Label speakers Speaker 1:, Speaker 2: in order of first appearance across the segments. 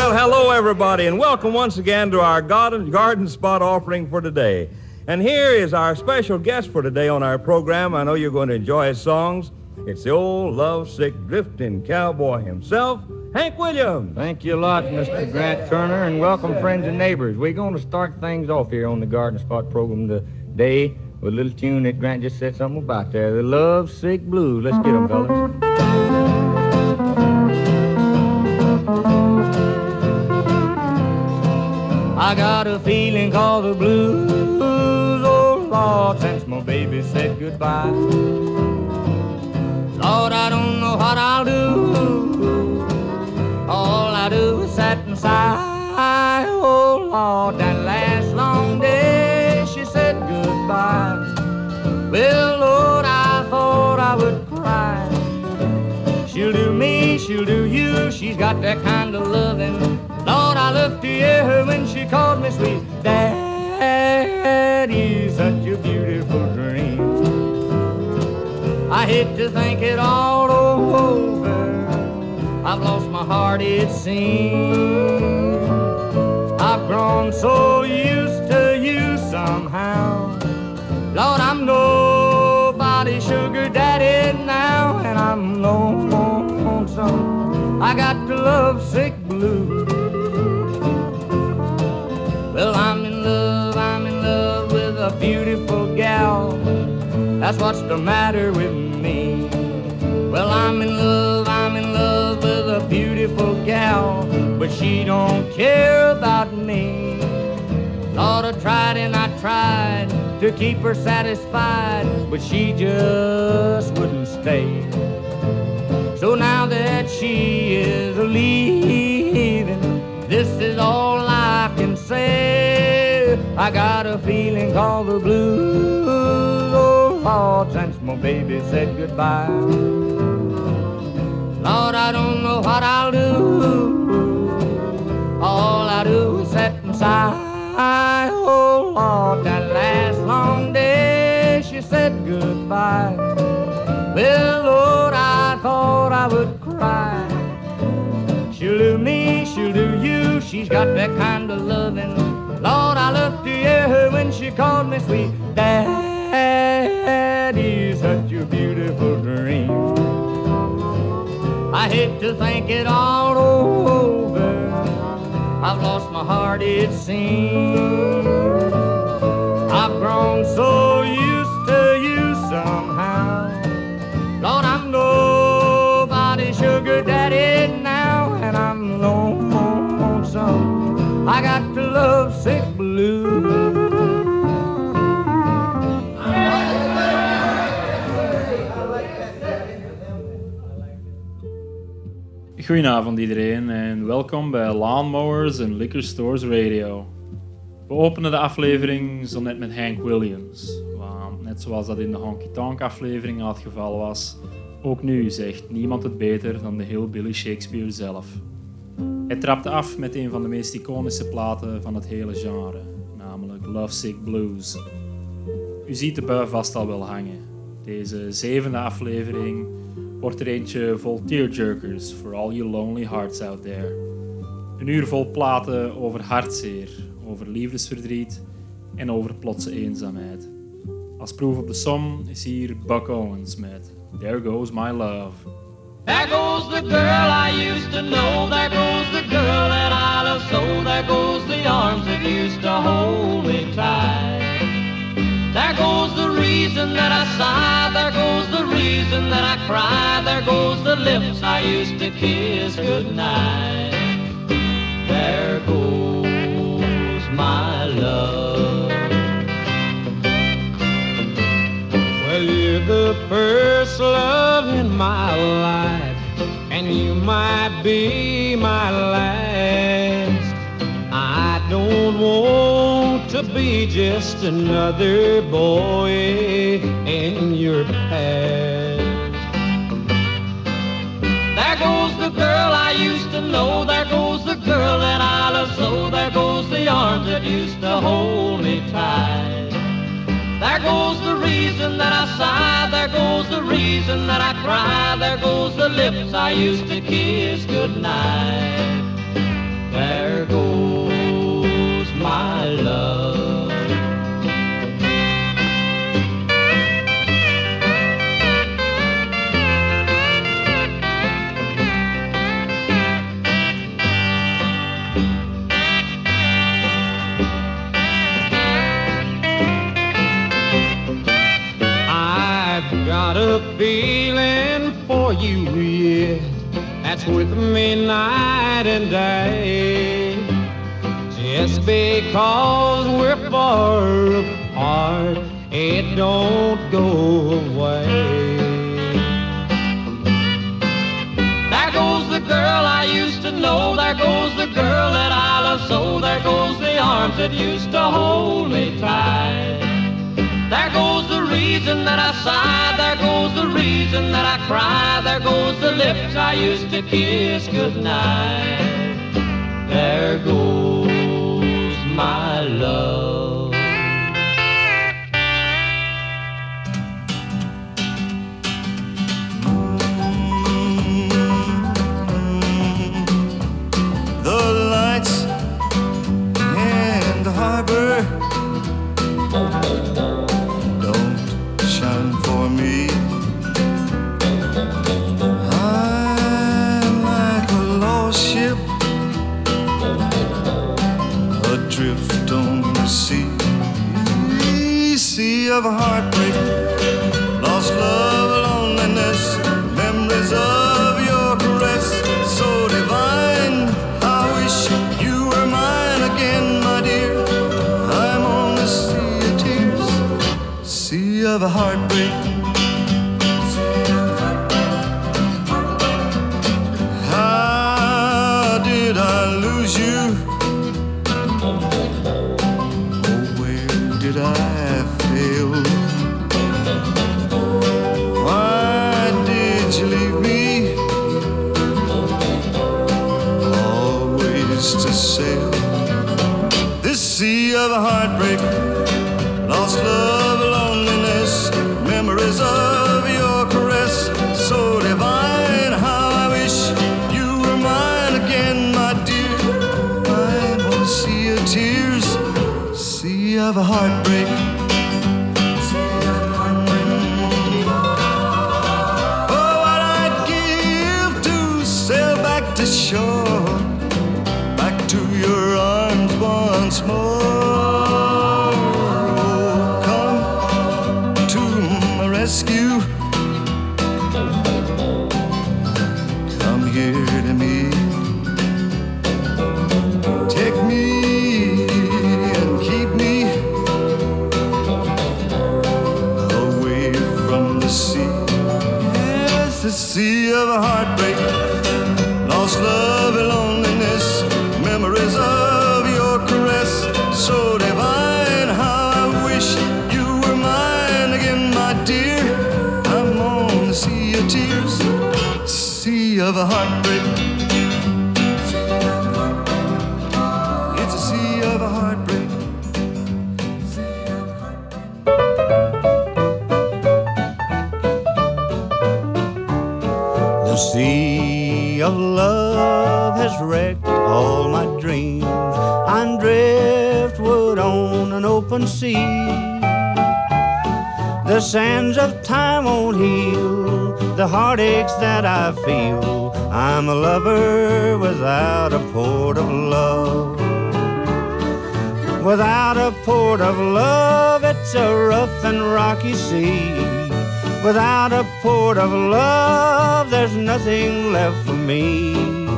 Speaker 1: Well, hello, everybody, and welcome once again to our garden, garden spot offering for today. And here is our special guest for today on our program. I know you're going to enjoy his songs. It's the old lovesick drifting cowboy himself, Hank Williams.
Speaker 2: Thank you a lot, Mr. Grant Turner, and welcome, friends and neighbors. We're going to start things off here on the Garden Spot program today with a little tune that Grant just said something about there. The Love Sick Blues. Let's get them, fellas. I got a feeling called the blues, oh Lord, since my baby said goodbye. Lord, I don't know what I'll do. All I do is sit and sigh. Oh Lord, that last long day she said goodbye. Well, Lord, I thought I would cry. She'll do me, she'll do you. She's got that kind of loving. Lord, I looked to hear when she called me sweet. Daddy, such a beautiful dream. I hate to think it all over. I've lost my heart, it seems. I've grown so used to you somehow. Lord, I'm nobody's sugar daddy now, and I'm lonesome. I got the lovesick blues. That's what's the matter with me. Well, I'm in love, I'm in love with a beautiful gal, but she don't care about me. Lord, I tried and I tried to keep her satisfied, but she just wouldn't stay. So now that she is leaving, this is all I can say. I got a feeling called the blues, Lord, since my baby said goodbye. Lord, I don't know what I'll do. All I do is sit and sigh. Oh Lord, that last long day she said goodbye. Well, Lord, I thought I would cry. She'll do me, she'll do you. She's got that kind of loving. Lord, I looked to hear her when she called me sweet. Daddy, such a beautiful dream. I hate to think it all over. I've lost my heart, it seems. I've grown so
Speaker 3: Goedenavond iedereen en welkom bij Lawnmowers and Liquor Stores Radio. We openen de aflevering zo net met Hank Williams. Want net zoals dat in de Honky Tonk aflevering al het geval was, ook nu zegt niemand het beter dan de Hillbilly Shakespeare zelf. Hij trapte af met een van de meest iconische platen van het hele genre, namelijk Lovesick Blues. U ziet de bui vast al wel hangen. Deze zevende aflevering wordt er eentje vol tearjerkers for all you lonely hearts out there. Een uur vol platen over hartzeer, over liefdesverdriet en over plotse eenzaamheid. Als proef op de som is hier Buck Owens met There Goes My Love.
Speaker 4: There goes the girl I used to know. There goes the girl that I love so. There goes the arms that used to hold me tight. There goes the reason that I sigh. Goes that I cry. There goes the lips I used to kiss goodnight. There goes my love.
Speaker 5: Well, you're the first love in my life, and you might be my last. I don't want to be just another boy in your past.
Speaker 4: The girl I used to know. There goes the girl that I love so. There goes the arms that used to hold me tight. There goes the reason that I sigh. There goes the reason that I cry. There goes the lips I used to kiss goodnight. There goes my love.
Speaker 5: That's with me night and day. Just because we're far apart, it don't go away.
Speaker 4: There goes the girl I used to know. There goes the girl that I love so. There goes the arms that used to hold me tight. There goes reason that I sigh. There goes the reason that I cry. There goes the lips I used to kiss goodnight. There goes my love.
Speaker 6: the lights of heartbreak, of heartbreak. It's a sea of heartbreak.
Speaker 7: The sea of love has wrecked all my dreams. I'm driftwood on an open sea. The sands of time won't heal the heartaches that I feel. I'm a lover without a port of love. Without a port of love, it's a rough and rocky sea. Without a port of love, there's nothing left for me.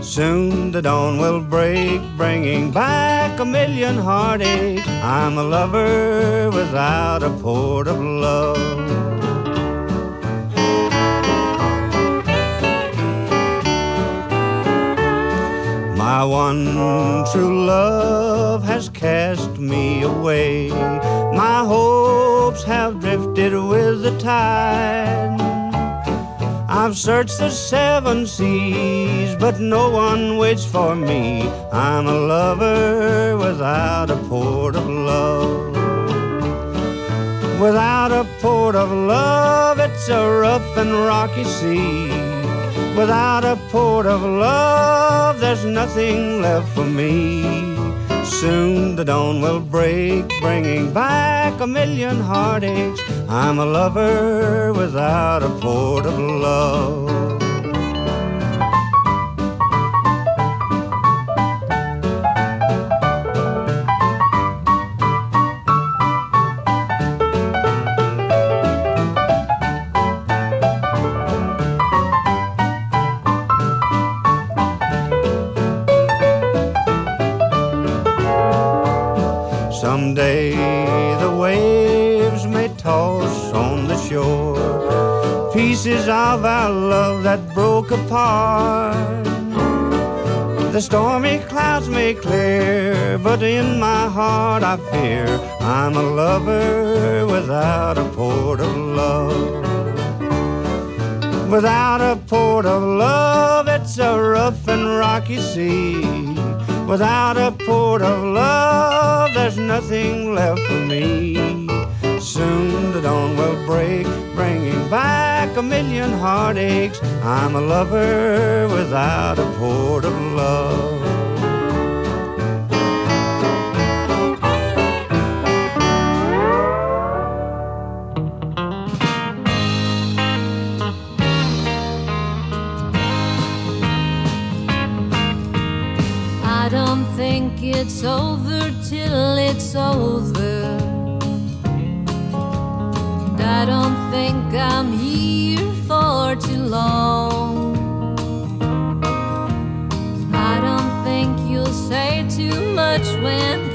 Speaker 7: Soon the dawn will break, bringing back a million heartaches. I'm a lover without a port of love. My one true love has cast me away. My hopes have drifted with the tide. I've searched the seven seas, but no one waits for me. I'm a lover without a port of love. Without a port of love, it's a rough and rocky sea. Without a port of love, there's nothing left for me. Soon the dawn will break, bringing back a million heartaches. I'm a lover without a port of love. Someday the waves may toss on the shore pieces of our love that broke apart. The stormy clouds may clear, but in my heart I fear I'm a lover without a port of love. Without a port of love, it's a rough and rocky sea. Without a port of love, there's nothing left for me. Soon the dawn will break, bringing back a million heartaches. I'm a lover without a port of love.
Speaker 8: Till it's over. And I don't think I'm here for too long. I don't think you'll say too much when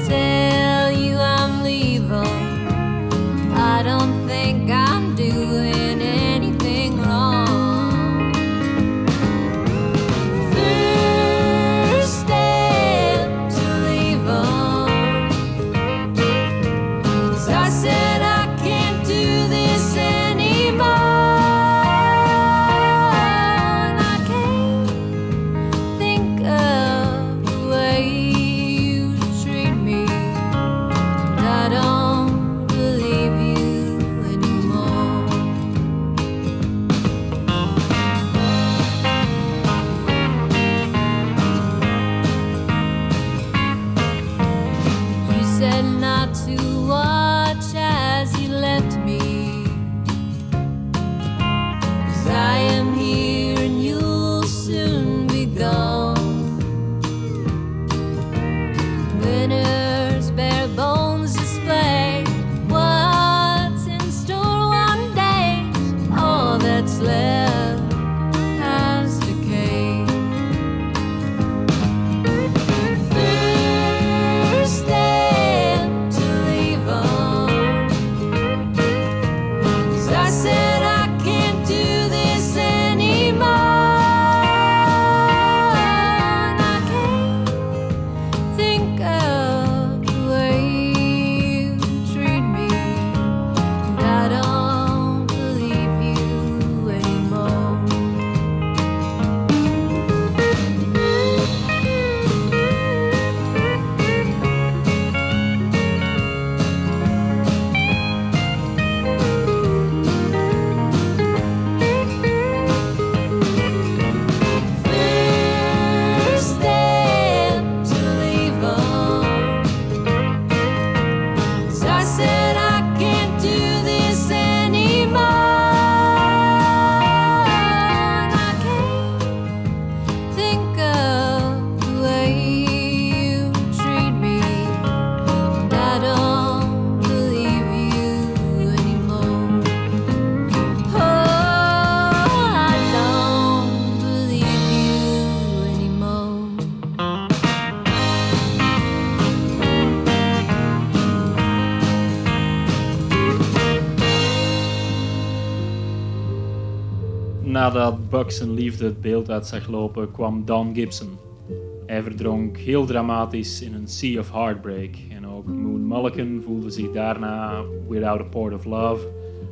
Speaker 3: Nadat Buck zijn liefde het beeld uit zag lopen, kwam Don Gibson. Hij verdronk heel dramatisch in een sea of heartbreak. En ook Moon Mulligan voelde zich daarna, without a port of love,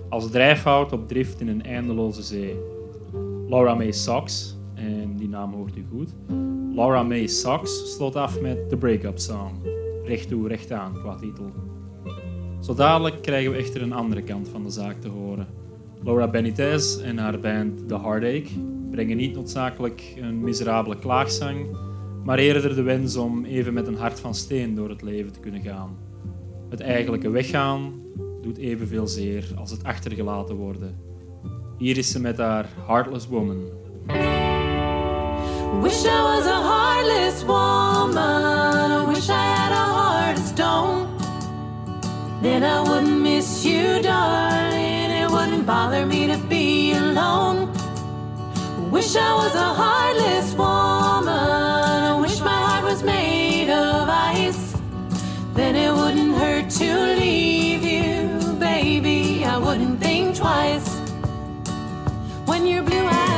Speaker 3: als drijfhout op drift in een eindeloze zee. Laura May Sox, en die naam hoort u goed, Laura May Sox sloot af met The Breakup Song. Recht toe, recht aan qua titel. Zo dadelijk krijgen we echter een andere kant van de zaak te horen. Laura Benitez en haar band The Heartache brengen niet noodzakelijk een miserabele klaagzang, maar eerder de wens om even met een hart van steen door het leven te kunnen gaan. Het eigenlijke weggaan doet evenveel zeer als het achtergelaten worden. Hier is ze met haar Heartless Woman.
Speaker 9: Wish I was a heartless woman. Wish I had a heart of stone. Then I wouldn't miss you, darling. Wouldn't bother me to be alone. Wish I was a heartless woman. Wish my heart was made of ice. Then it wouldn't hurt to leave you, baby. I wouldn't think twice. When your blue eyes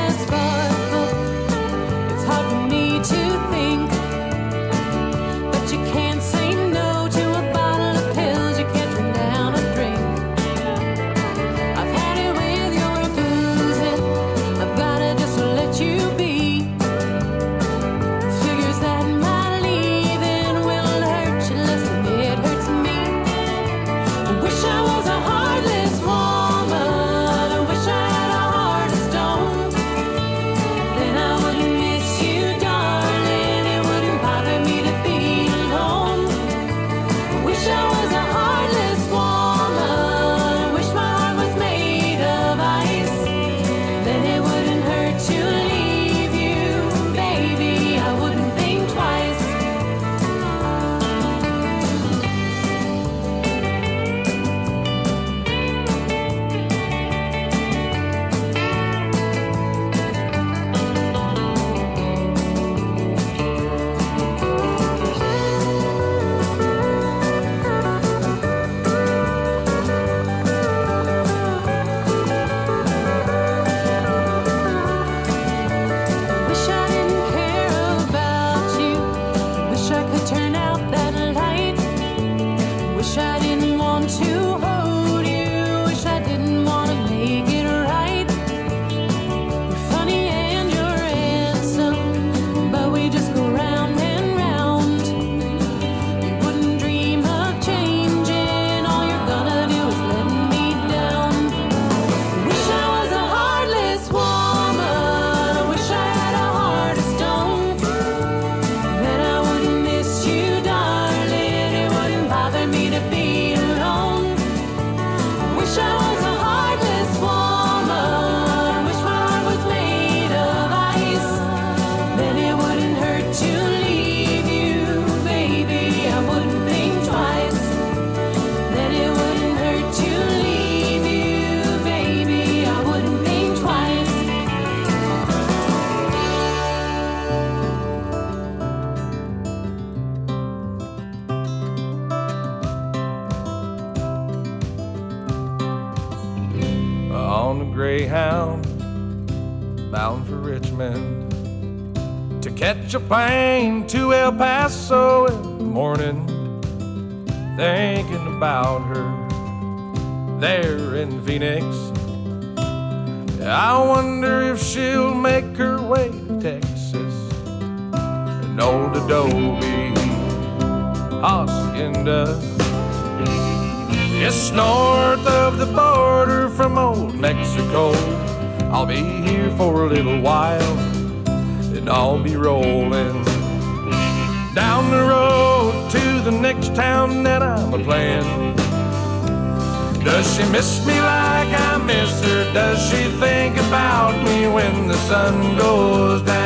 Speaker 9: miss me
Speaker 10: like I miss her? Does she think about me when the sun goes down?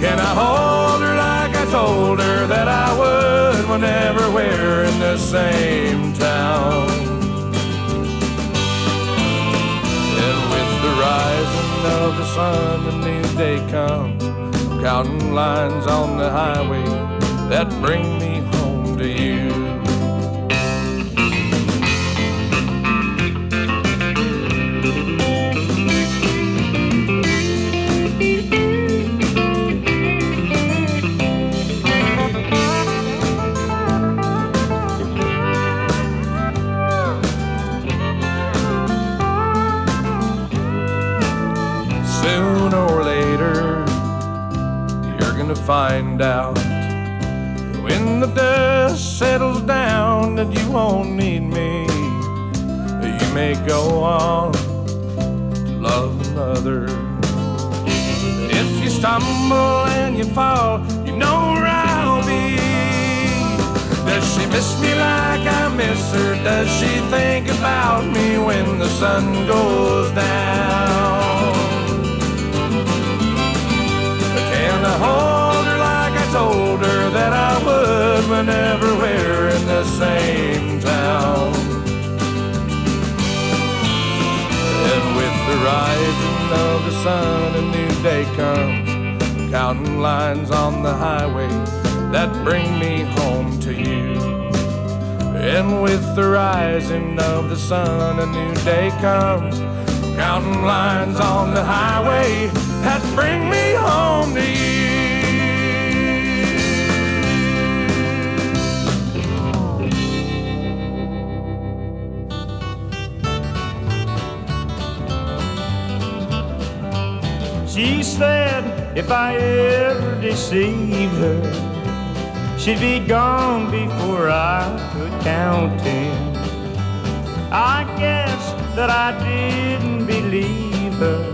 Speaker 10: Can I hold her like I told her that I would whenever we're in the same town? And with the rising of the sun, a new day comes. Counting lines on the highway that bring me find out when the dust settles down that you won't need me. You may go on to love another. If you stumble and you fall, you know where I'll be. Does she miss me like I miss her? Does she think about me when the sun goes down? Can I hold told her that I would whenever we're in the same town? And with the rising of the sun, a new day comes, counting lines on the highway that bring me home to you. And with the rising of the sun, a new day comes, counting lines on the highway that bring me home to you.
Speaker 11: She said if I ever deceived her, she'd be gone before I could count ten. I guess that I didn't believe her,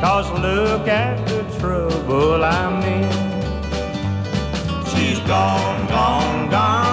Speaker 11: cause look at the trouble I'm in. She's gone, gone, gone,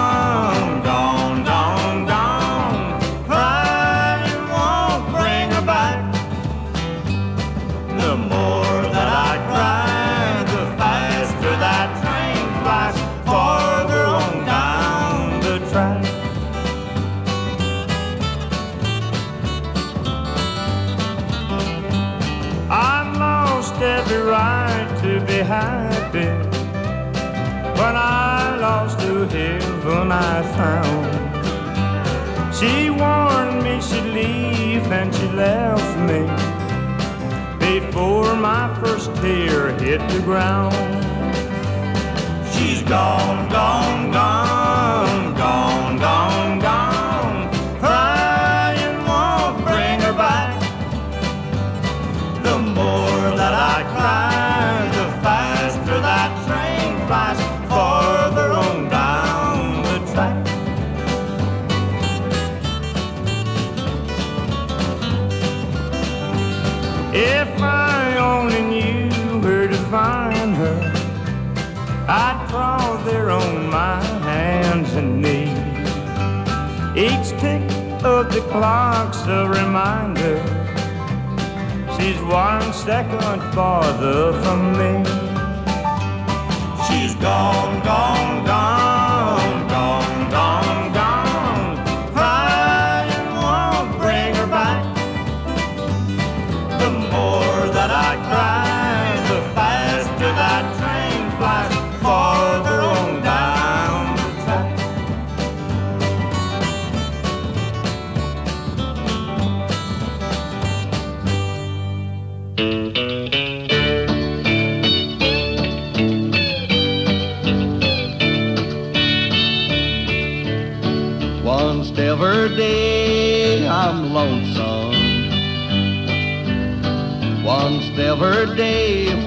Speaker 11: heaven I found. She warned me she'd leave and she left me before my first tear hit the ground. She's gone, gone, gone, gone, gone, gone. Crying won't bring her back. The more that I cry, of the clock's a reminder. She's one second farther from me. She's gone, gone, gone,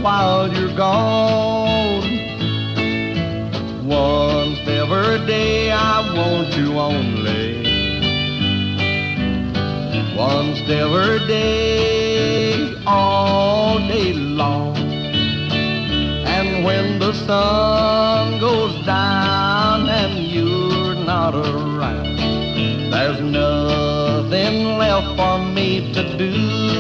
Speaker 12: while you're gone. Once every day I want you only. Once every day, all day long. And when the sun goes down and you're not around, there's nothing left for me to do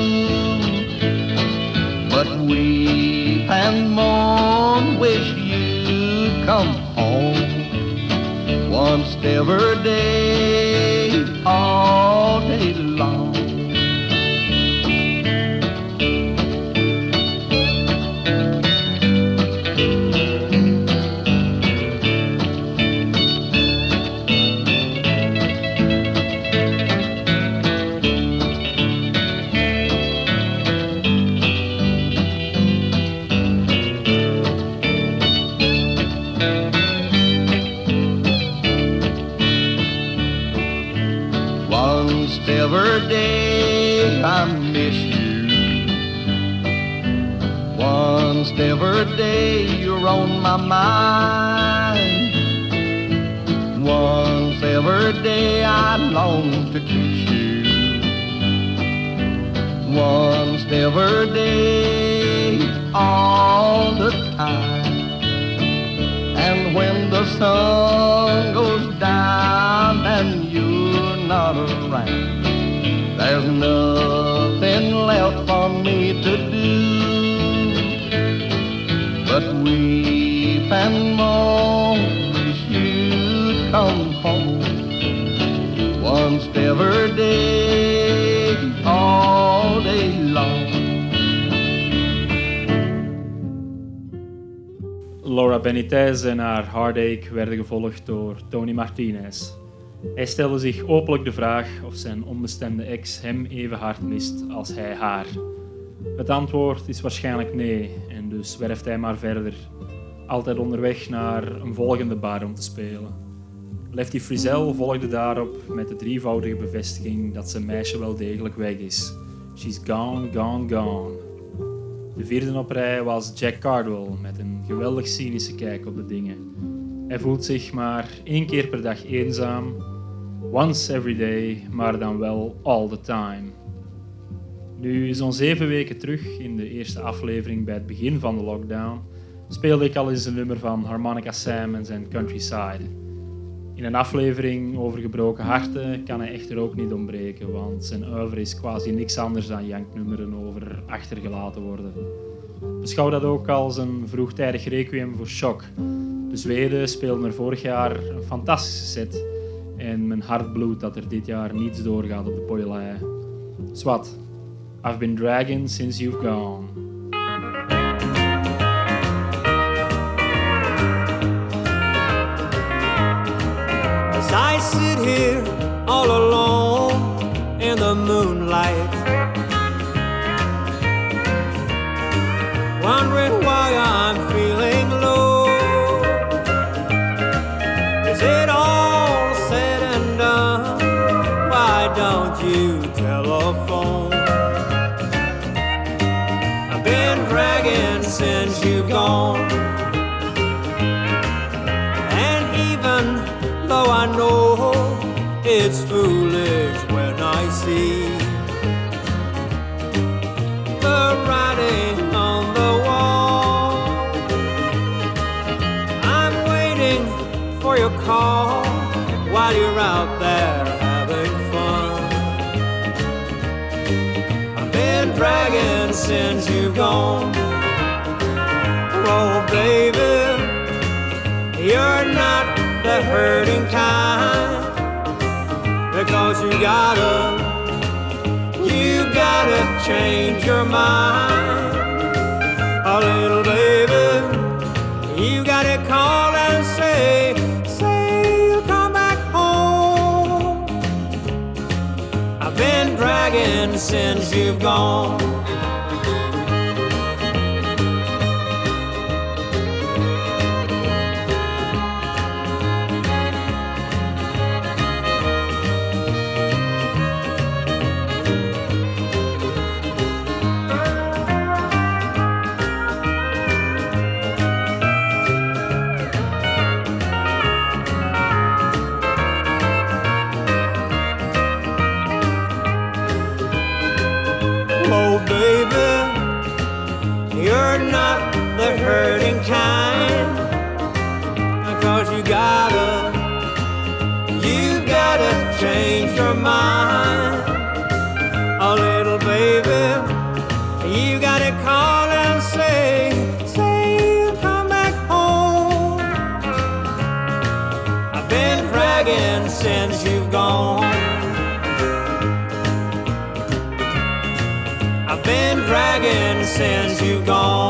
Speaker 12: and mourn, wish you'd come home. Once every day, day you're on my mind. Once every day I long to kiss you. once every day, all the time. And when the sun but weep and moan. Wish you'd come home once every day, all day long.
Speaker 3: Laura Benitez en haar Heartache werden gevolgd door Tony Martinez. Hij stelde zich openlijk de vraag of zijn onbestemde ex hem even hard mist als hij haar. Het antwoord is waarschijnlijk nee, en dus werft hij maar verder. Altijd onderweg naar een volgende bar om te spelen. Lefty Frizzell volgde daarop met de drievoudige bevestiging dat zijn meisje wel degelijk weg is. She's gone, gone, gone. De vierde op rij was Jack Cardwell met een geweldig cynische kijk op de dingen. Hij voelt zich maar één keer per dag eenzaam, once every day, maar dan wel all the time. Nu, zo'n zeven weken terug, in de eerste aflevering bij het begin van de lockdown, speelde ik al eens een nummer van Harmonica Sam en zijn Countryside. In een aflevering over gebroken harten kan hij echter ook niet ontbreken, want zijn oeuvre is quasi niks anders dan janknummeren over achtergelaten worden. Beschouw dat ook als een vroegtijdig requiem voor shock. De Zweden speelden er vorig jaar een fantastische set en mijn hart bloedt dat er dit jaar niets doorgaat op de Poilai. Swat, I've been dragging since you've gone.
Speaker 11: As I sit here all alone in the moonlight, wondering why I'm feeling low. Since you've gone. And even though I know it's foolish when I see the writing on the wall. I'm waiting for your call while you're out there having fun. I've been dragging since you've gone. Baby, you're not the hurting kind. Because you gotta you gotta change your mind. A little baby you gotta call and say say you'll come back home. I've been dragging since you've gone since you've gone.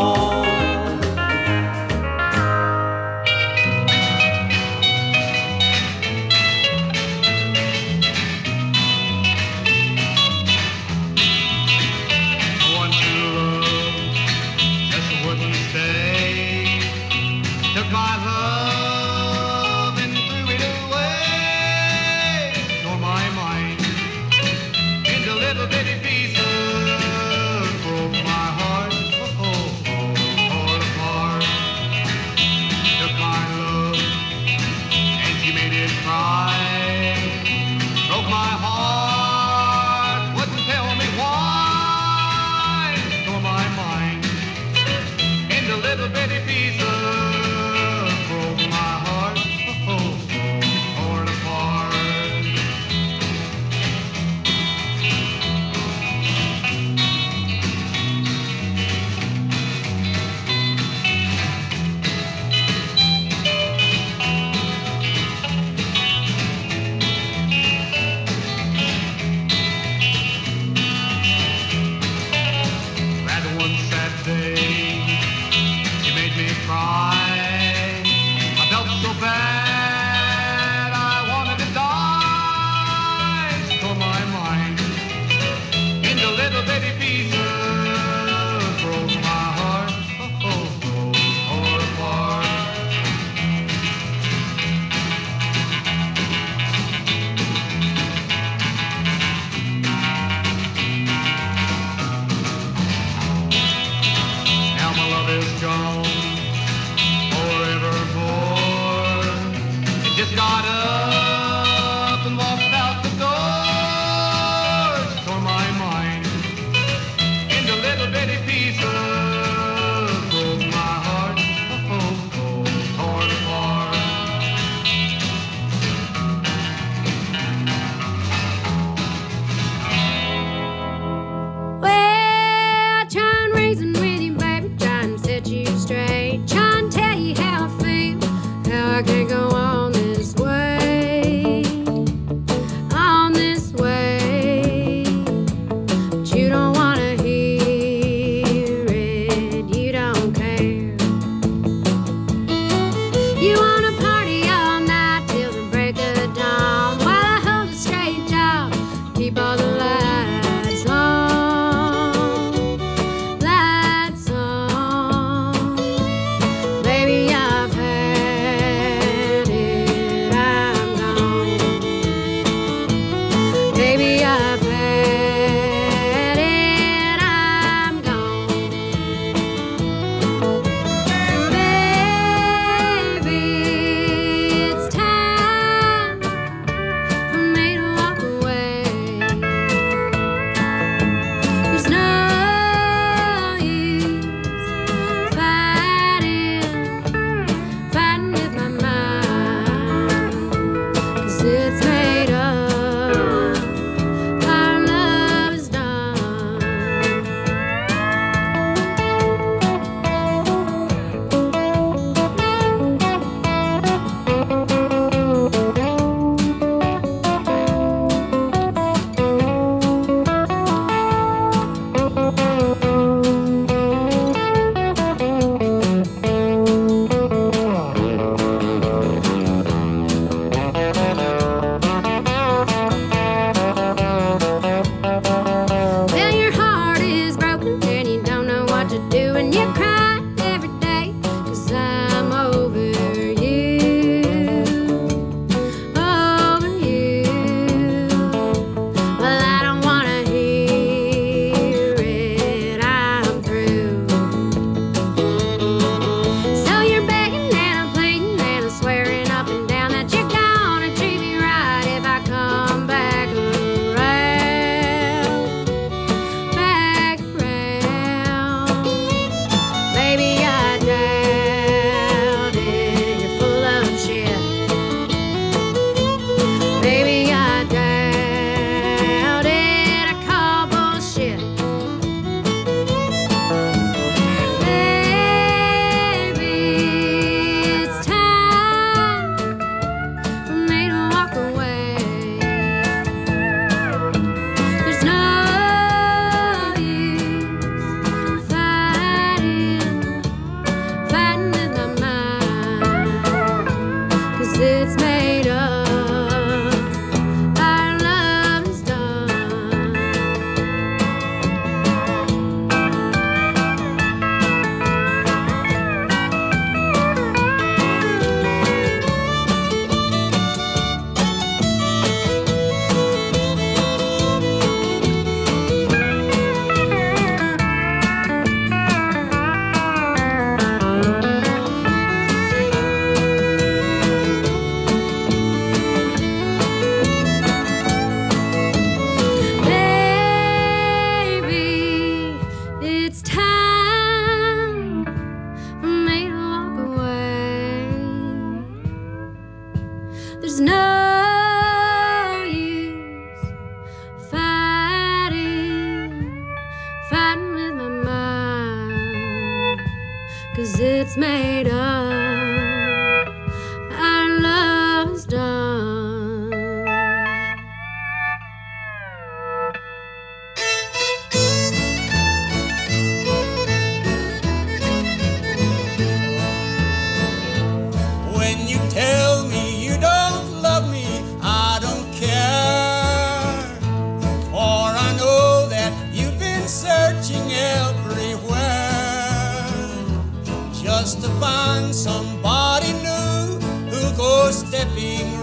Speaker 13: Stepping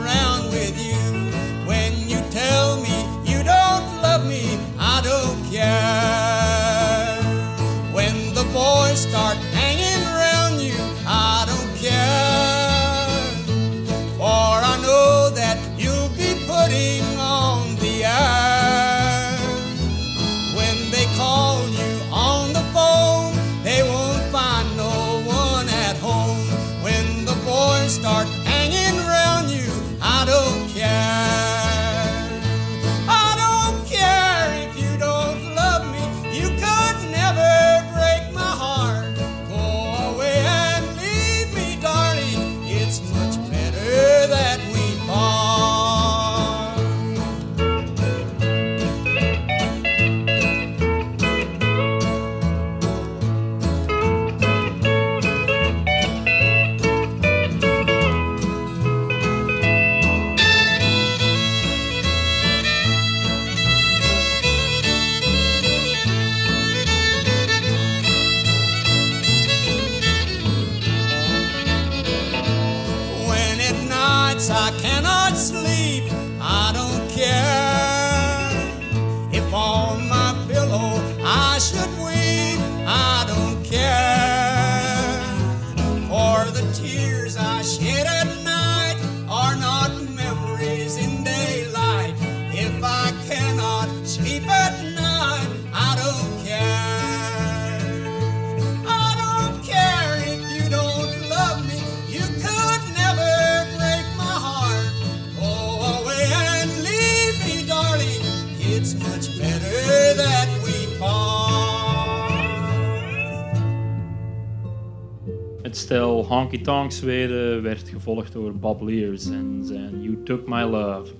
Speaker 3: Tonk Zweden werd gevolgd door Bob Lears en zijn You Took My Love.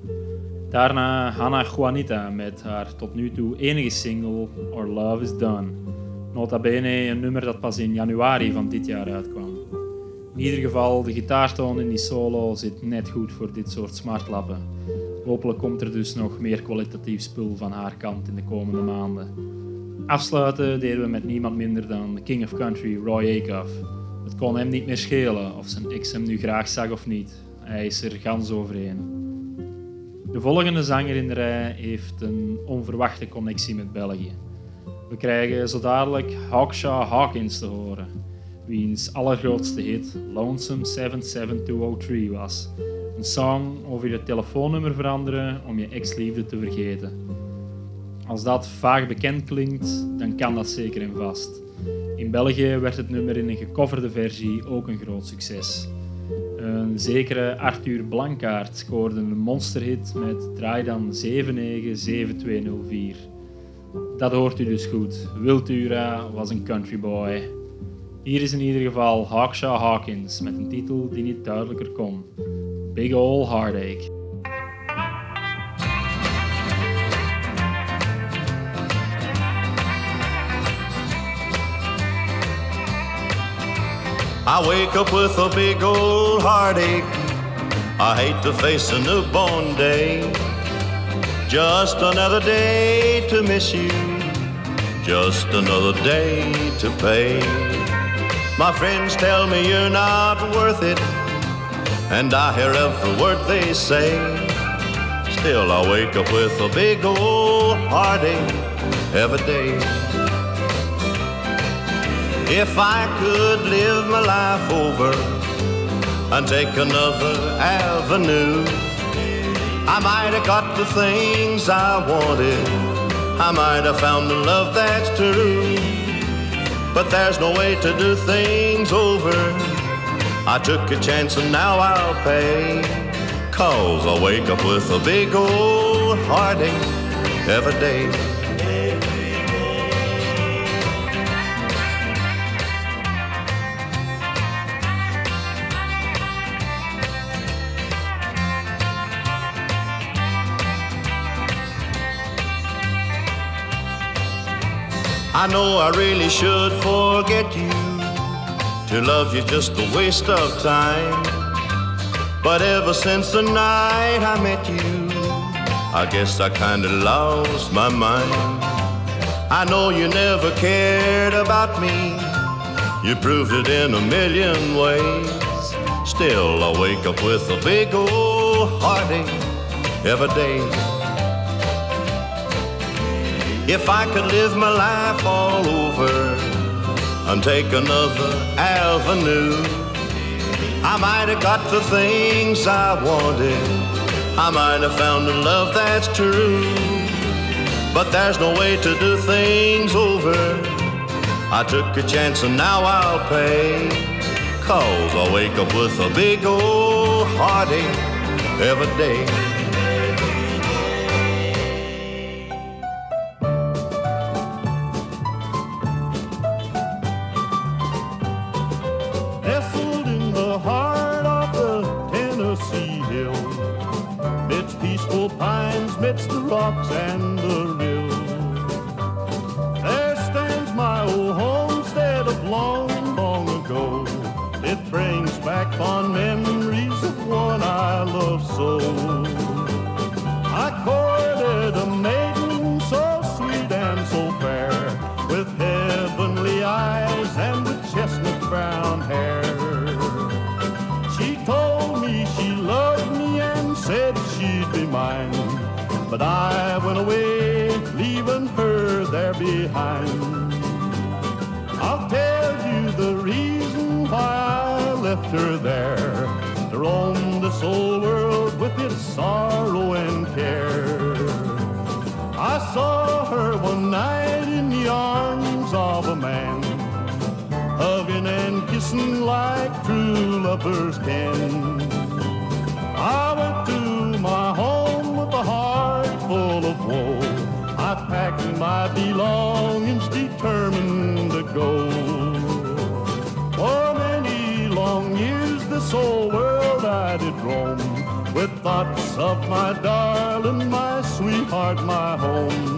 Speaker 3: Daarna Hannah Juanita met haar tot nu toe enige single Our Love Is Done. Nota bene een nummer dat pas in januari van dit jaar uitkwam. In ieder geval, de gitaartoon in die solo zit net goed voor dit soort smartlappen. Hopelijk komt er dus nog meer kwalitatief spul van haar kant in de komende maanden. Afsluiten deden we met niemand minder dan King of Country, Roy Acuff. Het kon hem niet meer schelen of zijn ex hem nu graag zag of niet. Hij is er gans overheen. De volgende zanger in de rij heeft een onverwachte connectie met België. We krijgen zo dadelijk Hawkshaw Hawkins te horen, wiens allergrootste hit Lonesome 77203 was. Een song over je telefoonnummer veranderen om je ex-liefde te vergeten. Als dat vaag bekend klinkt, dan kan dat zeker en vast. In België werd het nummer in een gecoverde versie ook een groot succes. Een zekere Arthur Blankaert scoorde een monsterhit met Draai dan 797204. Dat hoort u dus goed. Wiltura was een countryboy. Hier is in ieder geval Hawkshaw Hawkins met een titel die niet duidelijker kon. Big Ol' Heartache.
Speaker 14: I wake up with a big old heartache. I hate to face a newborn day. Just another day to miss you. Just another day to pay. My friends tell me you're not worth it. And I hear every word they say. Still, I wake up with a big old heartache every day. If I could live my life over and take another avenue, I might have got the things I wanted. I might have found the love that's true. But there's no way to do things over. I took a chance and now I'll pay. Cause I wake up with a big old heartache every day. I know I really should forget you. To love you just a waste of time. But ever since the night I met you, I guess I kinda lost my mind. I know you never cared about me. You proved it in a million ways. Still, I wake up with a big old heartache every day. If I could live my life all over and take another avenue, I might have got the things I wanted. I might have found a love that's true. But there's no way to do things over. I took a chance and now I'll pay. Cause I wake up with a big old heartache every day.
Speaker 15: I went away, leaving her there behind. I'll tell you the reason why I left her there to roam this old world with its sorrow and care. I saw her one night in the arms of a man, hugging and kissing like true lovers can. Full of woe. I packed my belongings, determined to go. For many long years, this old world I did roam, with thoughts of my darling, my sweetheart, my home.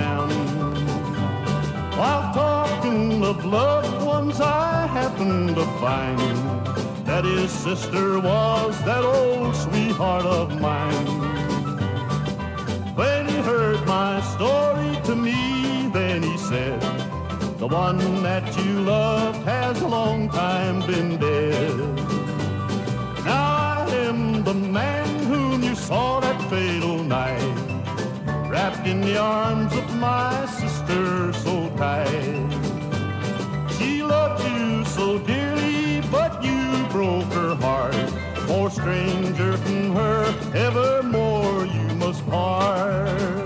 Speaker 15: Down. While talking of loved ones, I happened to find that his sister was that old sweetheart of mine. When he heard my story to me, then he said, The one that you loved has a long time been dead. Now I am the man whom you saw that fatal night, wrapped in the arms of my sister so tight. She loved you so dearly, but you broke her heart. More stranger from her, evermore you must part.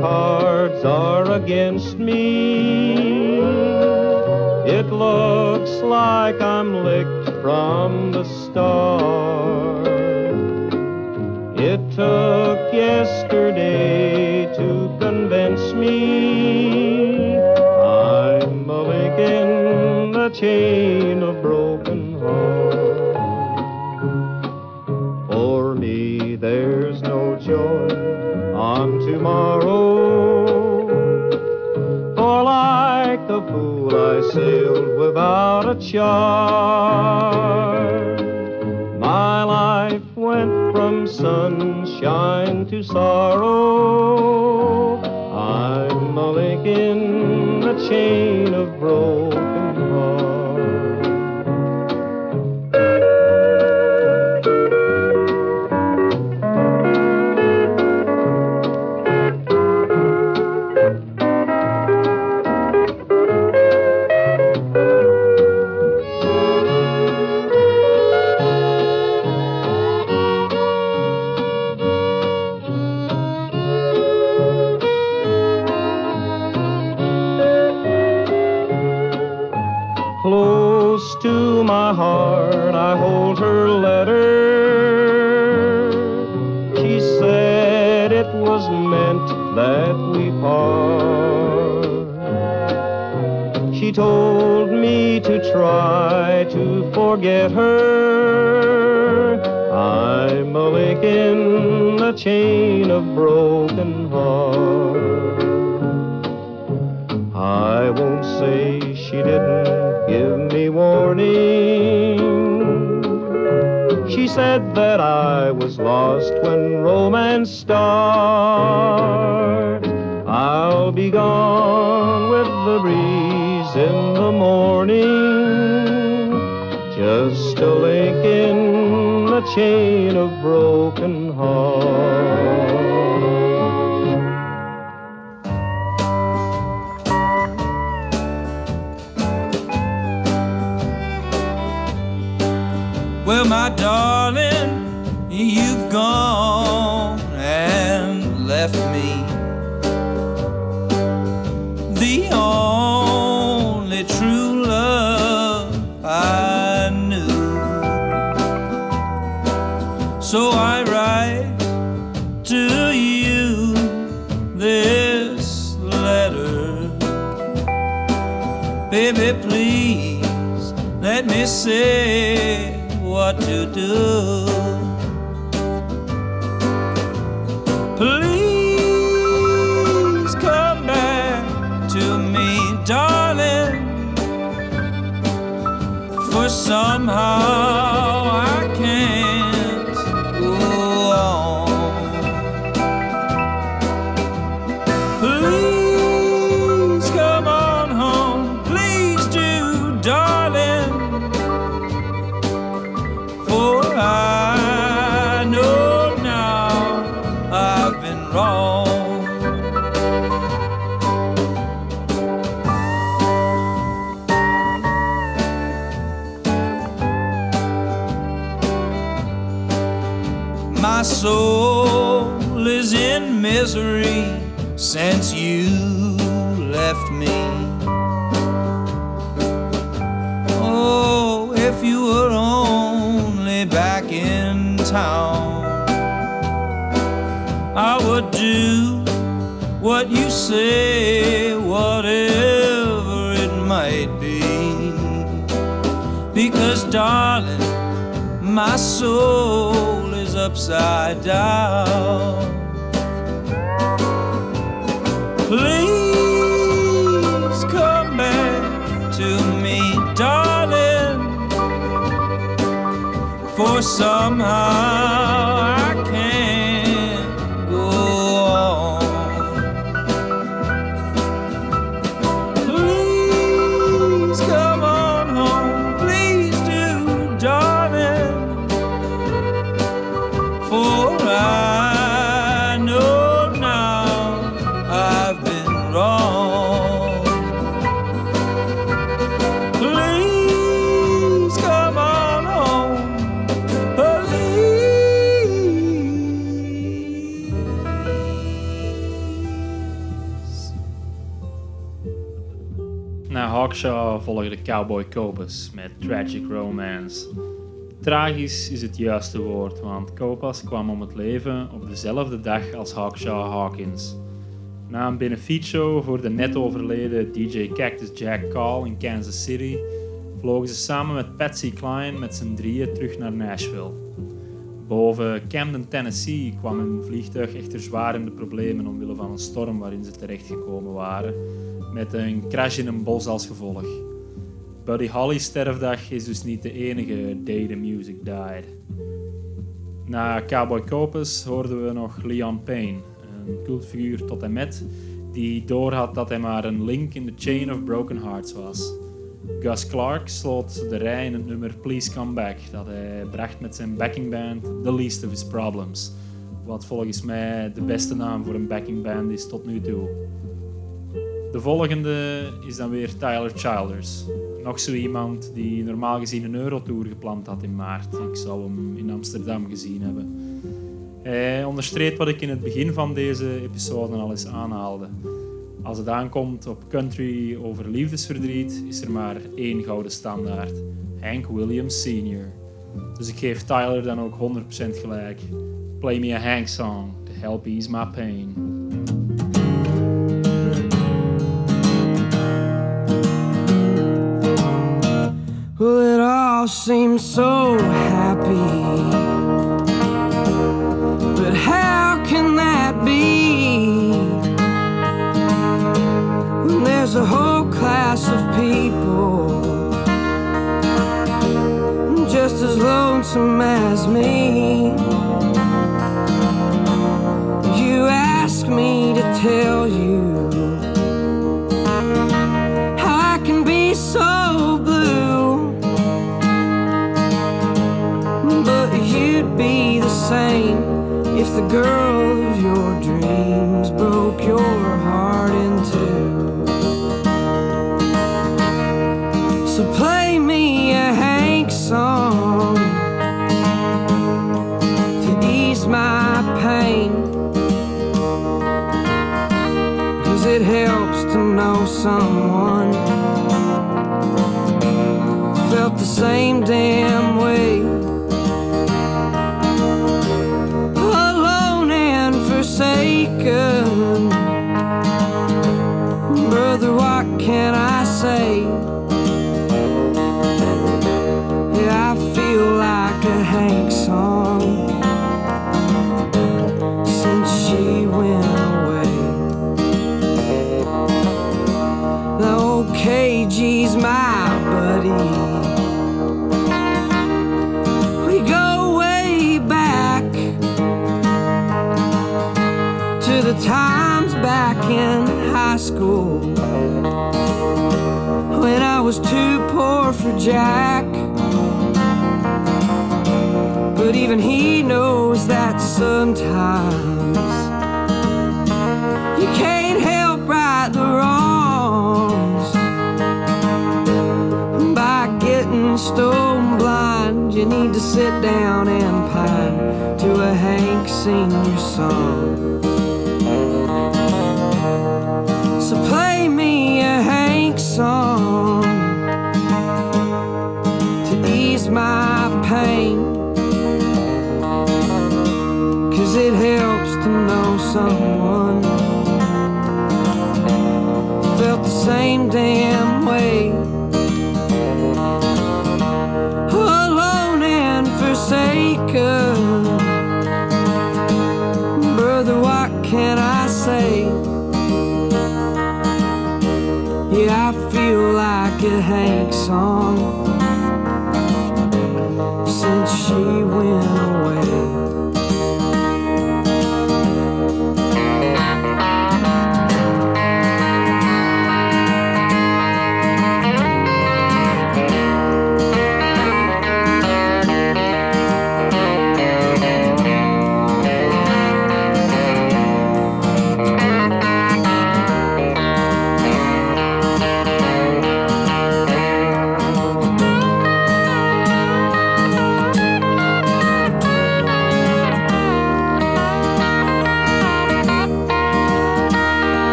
Speaker 5: Cards are against me. Without me warning. She said that I was lost when romance starts. I'll be gone with the breeze in the morning. Just a link in a chain of broken hearts.
Speaker 16: Darling, what Do what you say, whatever it might be. Because, darling, my soul is upside down. Please come back to me, darling. For somehow
Speaker 3: Hawkshaw volgde Cowboy Copas met Tragic Romance. Tragisch is het juiste woord, want Copas kwam om het leven op dezelfde dag als Hawkshaw Hawkins. Na een benefietshow voor de net overleden DJ Cactus Jack Call in Kansas City vlogen ze samen met Patsy Cline met z'n drieën terug naar Nashville. Boven Camden, Tennessee kwam hun vliegtuig echter zwaar in de problemen omwille van een storm waarin ze terechtgekomen waren, met een crash in een bos als gevolg. Buddy Holly's sterfdag is dus niet de enige day the music died. Na Cowboy Copas hoorden we nog Leon Payne, een cultfiguur tot en met, die doorhad dat hij maar een link in de chain of broken hearts was. Gus Clark sloot de rij in het nummer Please Come Back, dat hij bracht met zijn backingband The Least of His Problems, wat volgens mij de beste naam voor een backingband is tot nu toe. De volgende is dan weer Tyler Childers. Nog zo iemand die normaal gezien een Eurotour gepland had in maart. Ik zou hem in Amsterdam gezien hebben. Hij onderstreept wat ik in het begin van deze episode al eens aanhaalde. Als het aankomt op country over liefdesverdriet, is er maar één gouden standaard. Hank Williams Sr. Dus ik geef Tyler dan ook 100% gelijk. Play me a Hank song to help ease my pain.
Speaker 8: All seems so happy. But how can that be? When there's a whole class of people just as lonesome as me. You ask me to tell girl times back in high school when I was too poor for Jack. But even he knows that sometimes you can't help right the wrongs by getting stone blind. You need to sit down and pine to a Hank Senior song. The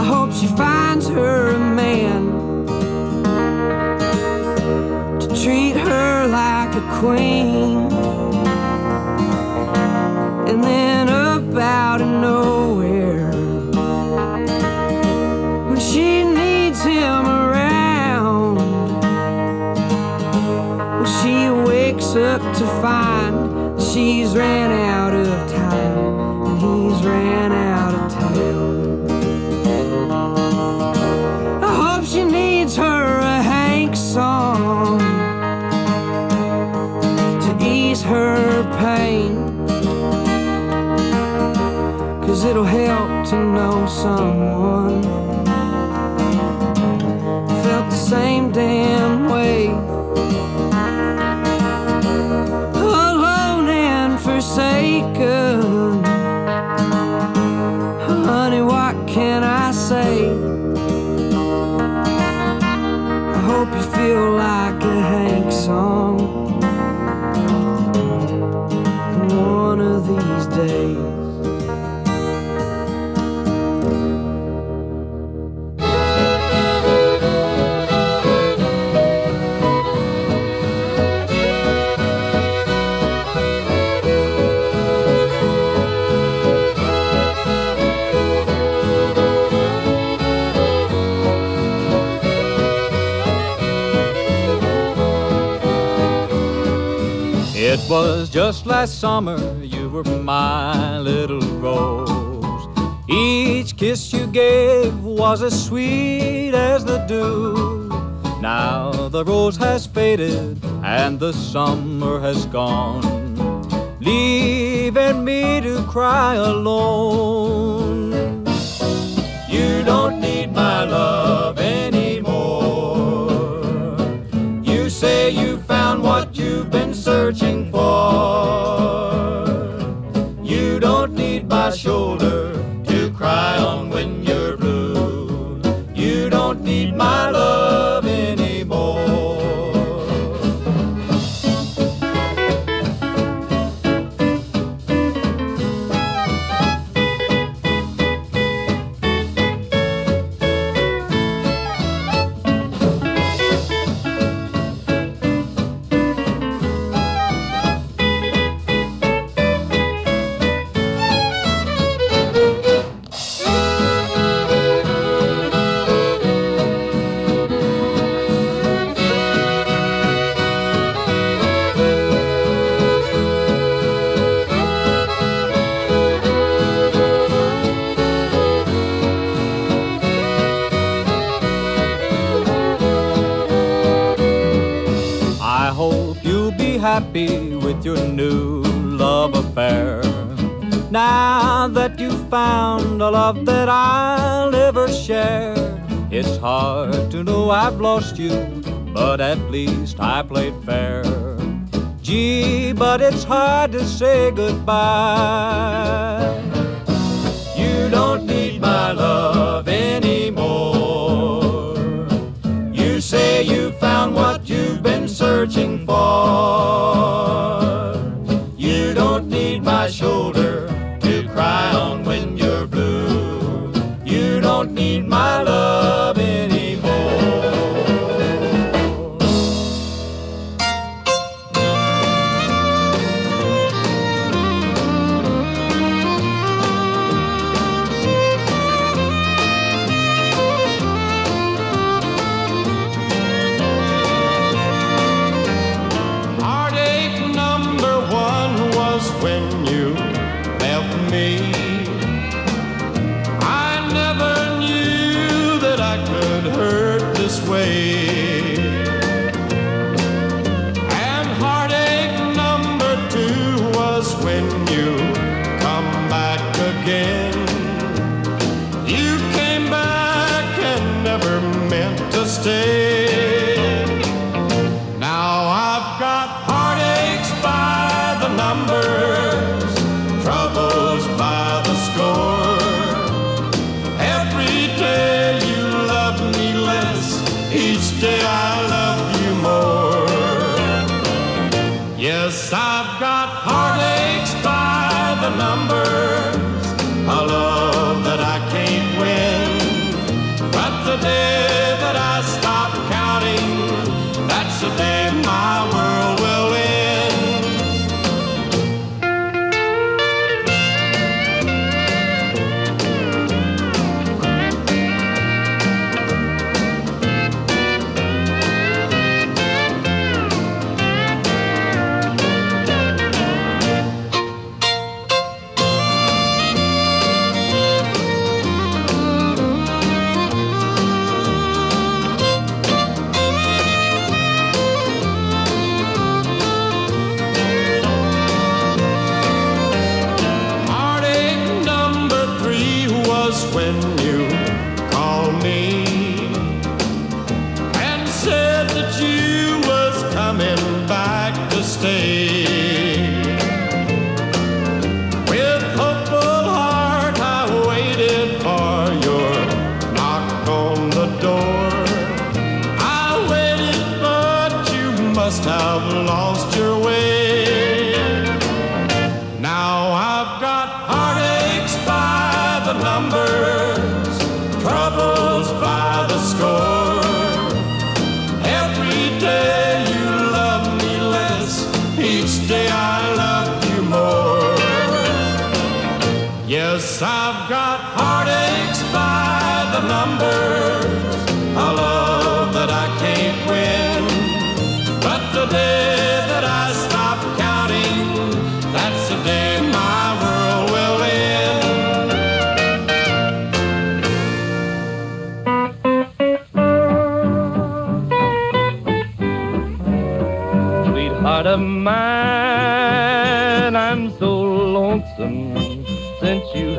Speaker 8: I hope she finds her a man to treat her like a queen. And then up out of nowhere, when she needs him around. She wakes up to find she's ran know
Speaker 17: was just last summer you were my little rose. Each kiss you gave was as sweet as the dew. Now the rose has faded and the summer has gone, leaving me to cry alone. You don't need my love anymore. You say you found what you've been searching for.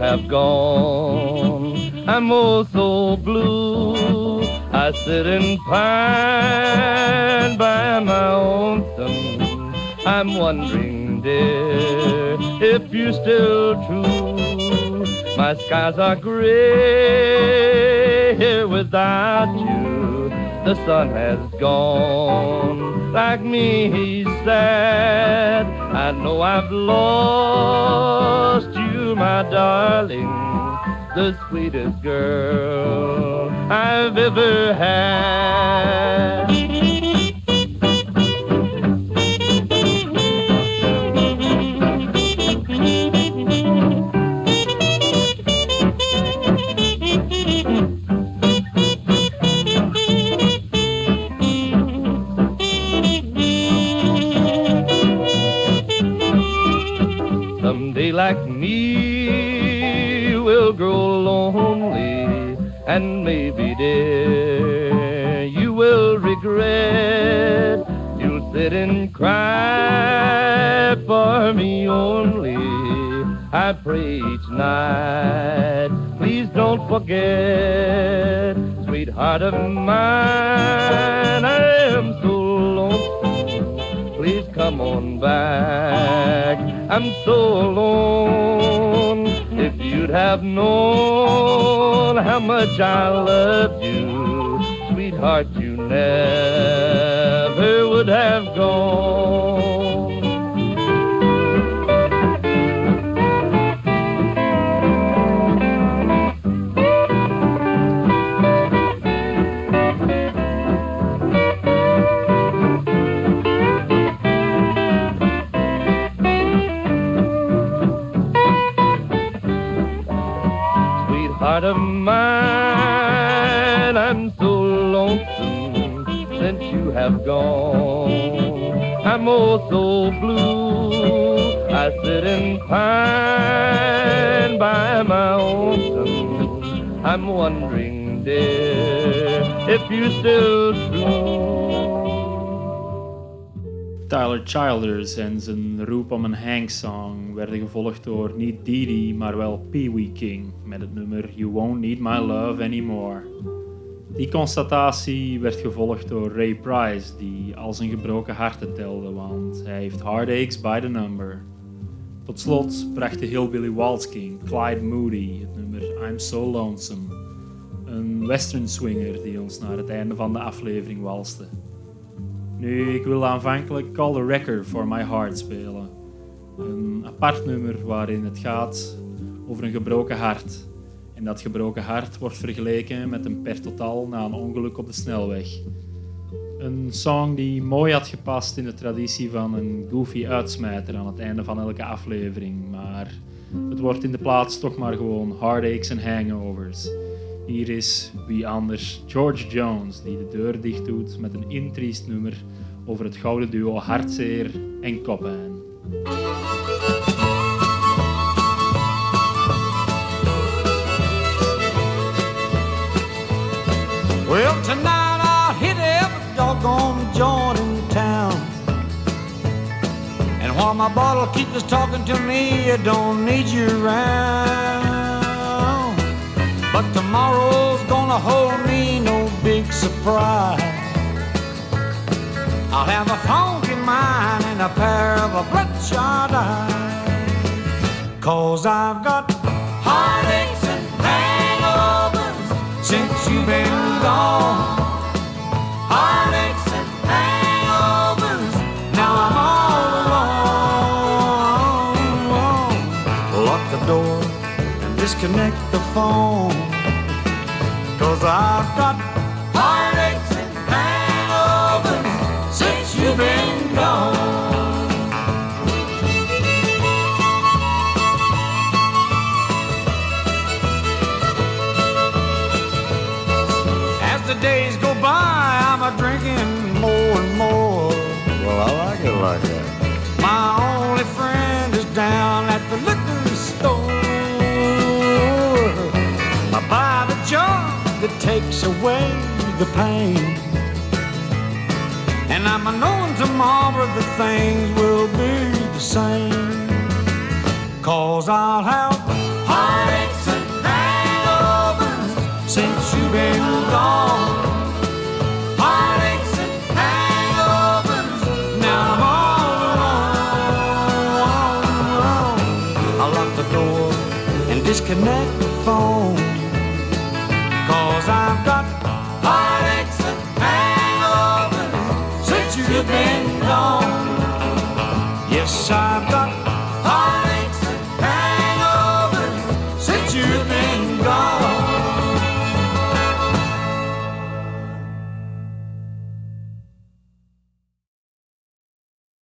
Speaker 18: Have
Speaker 12: gone. I'm oh so blue. I sit and pine by my lonesome. I'm wondering, dear, if you're still true. My skies are gray here without you. The sun has gone. Like me, he's sad. I know I've lost my darling the sweetest girl I've ever had. Sit and cry for me only. I pray each night. Please don't forget sweetheart of mine I am so lonesome please come on back. I'm so alone. If you'd have known how much I loved you, sweetheart, you never would have gone. I'm oh so blue. I sit and pine by my. I'm wondering, dear, if you still.
Speaker 3: Tyler Childers en zijn Roep om een Hank-song werden gevolgd door niet Dee, maar wel Pee Wee King met het nummer You Won't Need My Love Anymore. Die constatatie werd gevolgd door Ray Price, die al zijn gebroken harten telde, want hij heeft heartaches by the number. Tot slot bracht de Hillbilly Waltz King, Clyde Moody, het nummer I'm So Lonesome. Een western swinger die ons naar het einde van de aflevering walste. Nu, ik wilde aanvankelijk Call the Wrecker for My Heart spelen. Een apart nummer waarin het gaat over een gebroken hart. En dat gebroken hart wordt vergeleken met een per totaal na een ongeluk op de snelweg. Een song die mooi had gepast in de traditie van een goofy uitsmijter aan het einde van elke aflevering. Maar het wordt in de plaats toch maar gewoon heartaches en hangovers. Hier is wie anders George Jones die de deur dicht doet met een intriest nummer over het gouden duo Hartzeer en Koppijn.
Speaker 11: Well, tonight while my bottle keeps talking to me, I don't need you around. But tomorrow's gonna hold me no big surprise. I'll have a funky mind and a pair of bloodshot eyes. Cause I've got heartaches and hangovers since you've been gone. Disconnect the phone. Cause I've got heartaches and hangovers since you've been gone. As the days go by, I'm a drinking more and more.
Speaker 19: Well, I like it like that.
Speaker 11: My only friend is down at the liquor the that takes away the pain. And I'm I knowing tomorrow that things will be the same. Cause I'll have heartaches and hangovers since you've been gone. Heartaches and hangovers, now I'm all alone. I'll lock the door and disconnect the phone. I've